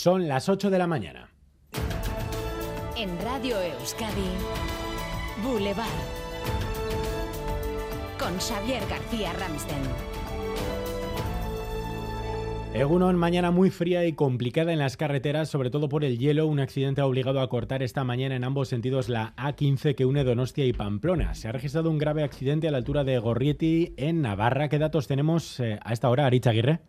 Son las 8 de la mañana. En Radio Euskadi, Boulevard. Con Xavier García Ramsten. Egunon, mañana muy fría y complicada en las carreteras, sobre todo por el hielo. Un accidente ha obligado a cortar esta mañana en ambos sentidos la A15 que une Donostia y Pamplona. Se ha registrado un grave accidente a la altura de Gorrieti, en Navarra. ¿Qué datos tenemos eh, a esta hora, Aricha Aguirre?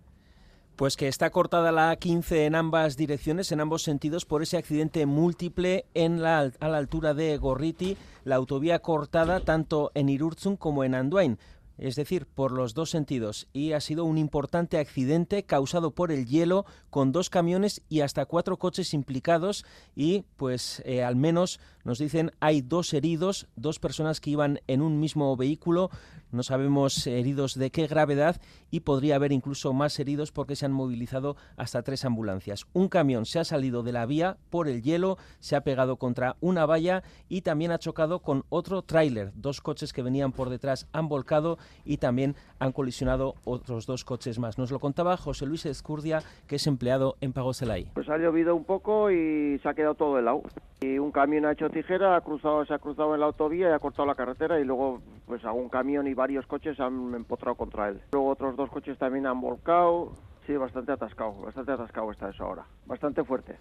Pues que está cortada la A15 en ambas direcciones, en ambos sentidos, por ese accidente múltiple en la, a la altura de Gorriti, la autovía cortada tanto en Irurzun como en Anduain. Es decir, por los dos sentidos, y ha sido un importante accidente causado por el hielo con dos camiones y hasta cuatro coches implicados. Y pues eh, al menos nos dicen hay dos heridos, dos personas que iban en un mismo vehículo, no sabemos heridos de qué gravedad y podría haber incluso más heridos porque se han movilizado hasta tres ambulancias. Un camión se ha salido de la vía por el hielo, se ha pegado contra una valla y también ha chocado con otro tráiler. Dos coches que venían por detrás han volcado y también han colisionado otros dos coches más. Nos lo contaba José Luis Escurdia, que es empleado en Pagoselay. Pues ha llovido un poco y se ha quedado todo helado. Y un camión ha hecho tijera, ha cruzado, se ha cruzado en la autovía y ha cortado la carretera y luego pues algún camión y varios coches han empotrado contra él. Luego otros dos coches también han volcado. Sí, bastante atascado, bastante atascado está eso ahora. Bastante fuerte.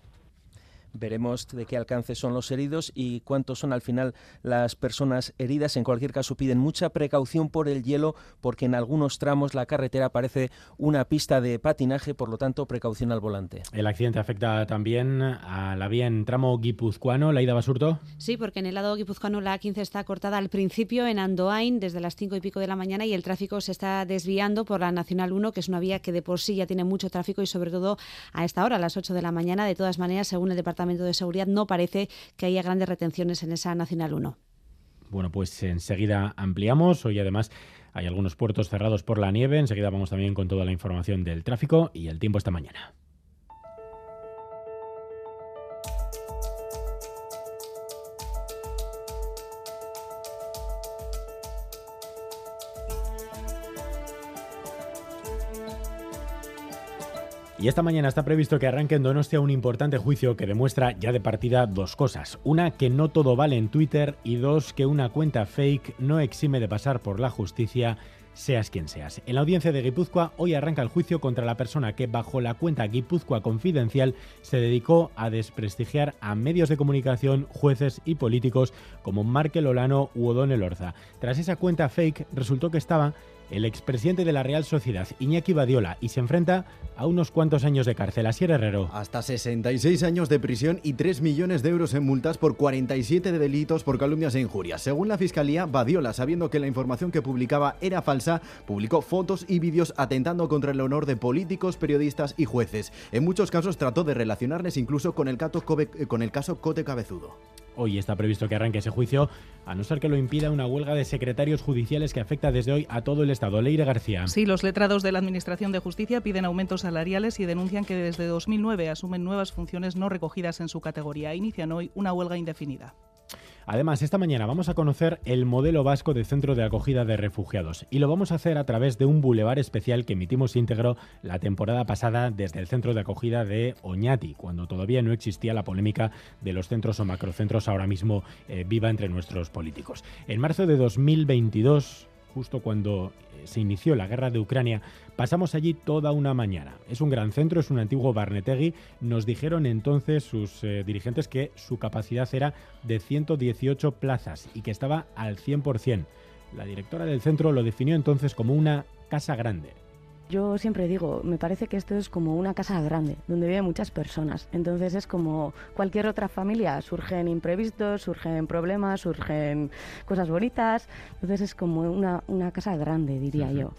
Veremos de qué alcance son los heridos y cuántos son al final las personas heridas. En cualquier caso, piden mucha precaución por el hielo porque en algunos tramos la carretera parece una pista de patinaje, por lo tanto, precaución al volante. El accidente afecta también a la vía en tramo guipuzcoano, la ida Basurto. Sí, porque en el lado guipuzcoano la A15 está cortada al principio en Andoain desde las cinco y pico de la mañana y el tráfico se está desviando por la Nacional 1, que es una vía que de por sí ya tiene mucho tráfico y sobre todo a esta hora, a las 8 de la mañana. De todas maneras, según el Departamento de Seguridad, no parece que haya grandes retenciones en esa Nacional 1. Bueno, pues enseguida ampliamos. Hoy además hay algunos puertos cerrados por la nieve. Enseguida vamos también con toda la información del tráfico y el tiempo esta mañana. Y esta mañana está previsto que arranque en Donostia un importante juicio que demuestra ya de partida dos cosas. Una, que no todo vale en Twitter y dos, que una cuenta fake no exime de pasar por la justicia seas quien seas. En la audiencia de Guipúzcoa hoy arranca el juicio contra la persona que bajo la cuenta Guipúzcoa Confidencial se dedicó a desprestigiar a medios de comunicación, jueces y políticos como Markel Olano u O'Donnell Orza. Tras esa cuenta fake resultó que estaba el expresidente de la Real Sociedad, Iñaki Badiola, y se enfrenta a unos cuantos años de cárcel. Asier Herrero. Hasta 66 años de prisión y 3 millones de euros en multas por 47 de delitos por calumnias e injurias. Según la Fiscalía, Badiola, sabiendo que la información que publicaba era falsa, publicó fotos y vídeos atentando contra el honor de políticos, periodistas y jueces. En muchos casos trató de relacionarles incluso con el, con el caso Cote Cabezudo. Hoy está previsto que arranque ese juicio, a no ser que lo impida una huelga de secretarios judiciales que afecta desde hoy a todo el Estado. Leire García. Sí, los letrados de la Administración de Justicia piden aumentos salariales y denuncian que desde 2009 asumen nuevas funciones no recogidas en su categoría. Inician hoy una huelga indefinida. Además, esta mañana vamos a conocer el modelo vasco de centro de acogida de refugiados y lo vamos a hacer a través de un bulevar especial que emitimos íntegro la temporada pasada desde el centro de acogida de Oñati, cuando todavía no existía la polémica de los centros o macrocentros ahora mismo eh, viva entre nuestros políticos. En marzo de 2022 justo cuando eh, se inició la guerra de Ucrania, pasamos allí toda una mañana. Es un gran centro, es un antiguo Barnetegui. Nos dijeron entonces sus eh, dirigentes que su capacidad era de 118 plazas y que estaba al 100%. La directora del centro lo definió entonces como una casa grande. Yo siempre digo, me parece que esto es como una casa grande, donde viven muchas personas. Entonces es como cualquier otra familia, surgen imprevistos, surgen problemas, surgen cosas bonitas. Entonces es como una, una casa grande, diría yo.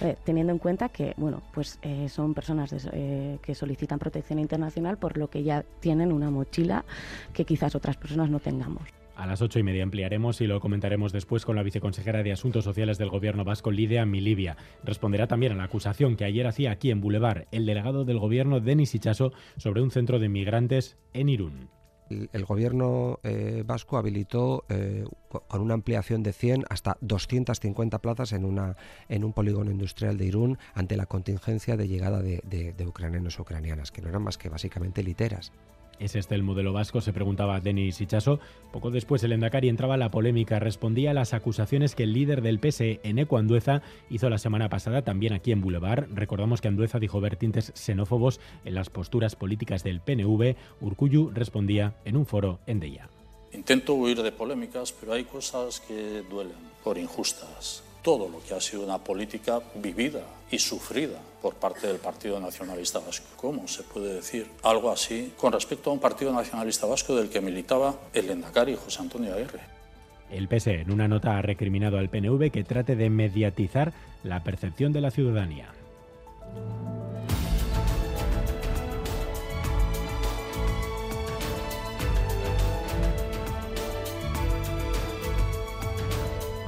Eh, teniendo en cuenta que bueno pues eh, son personas eh, que solicitan protección internacional por lo que ya tienen una mochila que quizás otras personas no tengamos. A las ocho y media ampliaremos y lo comentaremos después con la viceconsejera de Asuntos Sociales del Gobierno vasco, Lidia Milivia. Responderá también a la acusación que ayer hacía aquí en Boulevard el delegado del Gobierno, Denis Ichaso, sobre un centro de migrantes en Irún. El, gobierno eh, vasco habilitó eh, con una ampliación de 100 hasta 250 plazas en, una, en un polígono industrial de Irún ante la contingencia de llegada de, ucranianos ucranianas, que no eran más que básicamente literas. ¿Es este el modelo vasco? Se preguntaba Denis Ichaso. Poco después el Endacari entraba la polémica, respondía a las acusaciones que el líder del PSE, Eneco Andueza, hizo la semana pasada también aquí en Boulevard. Recordamos que Andueza dijo ver tintes xenófobos en las posturas políticas del PNV. Urcuyu respondía en un foro en Deia. Intento huir de polémicas, pero hay cosas que duelen por injustas todo lo que ha sido una política vivida y sufrida por parte del Partido Nacionalista Vasco. ¿Cómo se puede decir algo así con respecto a un Partido Nacionalista Vasco del que militaba el Endacari José Antonio Aguirre? El PSE en una nota ha recriminado al PNV que trate de mediatizar la percepción de la ciudadanía.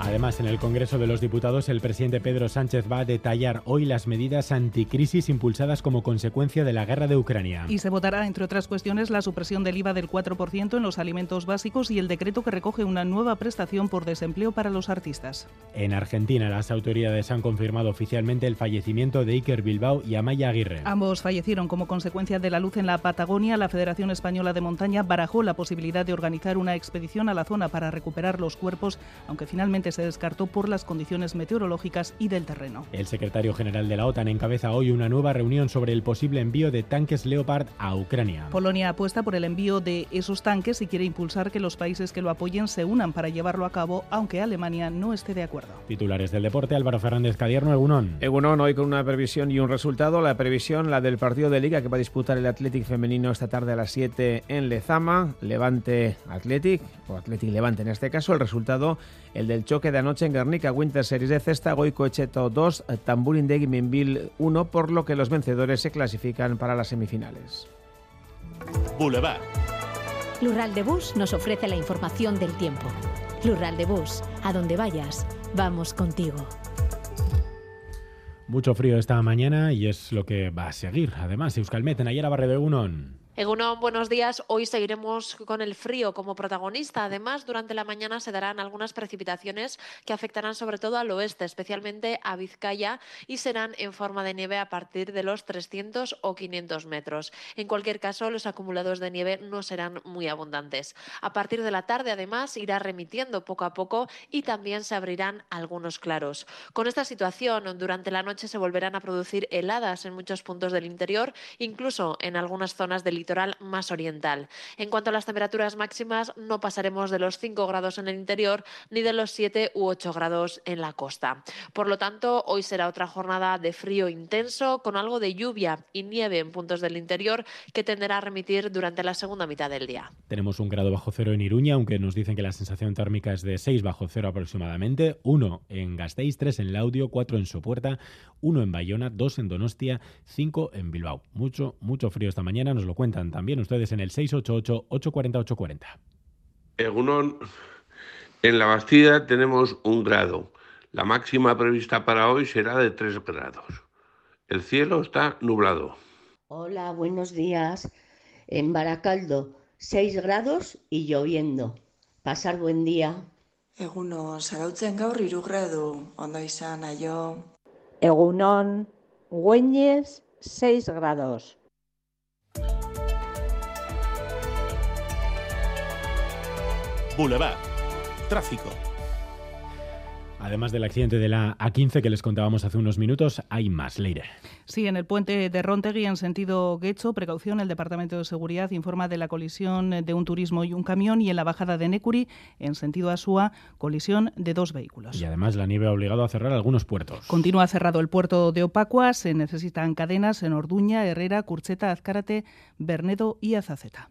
Además, en el Congreso de los Diputados, el presidente Pedro Sánchez va a detallar hoy las medidas anticrisis impulsadas como consecuencia de la guerra de Ucrania. Y se votará, entre otras cuestiones, la supresión del IVA del 4% en los alimentos básicos y el decreto que recoge una nueva prestación por desempleo para los artistas. En Argentina, las autoridades han confirmado oficialmente el fallecimiento de Iker Bilbao y Amaya Aguirre. Ambos fallecieron como consecuencia de la luz en la Patagonia. La Federación Española de Montaña barajó la posibilidad de organizar una expedición a la zona para recuperar los cuerpos, aunque finalmente se descartó por las condiciones meteorológicas y del terreno. El secretario general de la OTAN encabeza hoy una nueva reunión sobre el posible envío de tanques Leopard a Ucrania. Polonia apuesta por el envío de esos tanques y quiere impulsar que los países que lo apoyen se unan para llevarlo a cabo, aunque Alemania no esté de acuerdo. Titulares del deporte, Álvaro Fernández Cadierno, Egunón. Egunón, hoy con una previsión y un resultado. La previsión, la del partido de Liga que va a disputar el Athletic femenino esta tarde a las 7 en Lezama. Levante Athletic, o Athletic Levante en este caso. El resultado, el del choque de anoche en Guernica Winter Series de Cesta, Goico Echeto 2, Tamburindegui Minville 1, por lo que los vencedores se clasifican para las semifinales. Boulevard. Lural de Bus nos ofrece la información del tiempo. Lural de Bus, a donde vayas, vamos contigo. Mucho frío esta mañana y es lo que va a seguir. Además, Euskalmet en ayer Barre de Unon. Egunon, buenos días. Hoy seguiremos con el frío como protagonista. Además, durante la mañana se darán algunas precipitaciones que afectarán sobre todo al oeste, especialmente a Vizcaya, y serán en forma de nieve a partir de los 300 o 500 metros. En cualquier caso, los acumulados de nieve no serán muy abundantes. A partir de la tarde, además, irá remitiendo poco a poco y también se abrirán algunos claros. Con esta situación, durante la noche se volverán a producir heladas en muchos puntos del interior, incluso en algunas zonas del En cuanto a las temperaturas máximas, no pasaremos de los 5 grados en el interior ni de los 7 u 8 grados en la costa. Por lo tanto, hoy será otra jornada de frío intenso con algo de lluvia y nieve en puntos del interior que tenderá a remitir durante la segunda mitad del día. Tenemos un grado bajo cero en Iruña, aunque nos dicen que la sensación térmica es de 6 bajo cero aproximadamente, 1 en Gasteiz, 3 en Laudio, 4 en Sopuerta, 1 en Bayona, 2 en Donostia, 5 en Bilbao. Mucho, mucho frío esta mañana, nos lo también ustedes en el 688-840-840. Egunon, en la Bastida tenemos un grado. La máxima prevista para hoy será de 3 grados. El cielo está nublado. Hola, buenos días. En Baracaldo, 6 grados y lloviendo. Pasar buen día. Egunon, zarautzen gaur iru gradu, ondo izan, aio. Egunon, Güeñes, 6 grados. Boulevard. Tráfico. Además del accidente de la A15 que les contábamos hace unos minutos, hay más, Leire. Sí, en el puente de Rontegui en sentido Guecho, precaución, el Departamento de Seguridad informa de la colisión de un turismo y un camión y en la bajada de Necuri, en sentido Asúa, colisión de dos vehículos. Y además la nieve ha obligado a cerrar algunos puertos. Continúa cerrado el puerto de Opacua, se necesitan cadenas en Orduña, Herrera, Curcheta, Azcárate, Bernedo y Azaceta.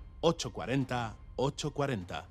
840 840.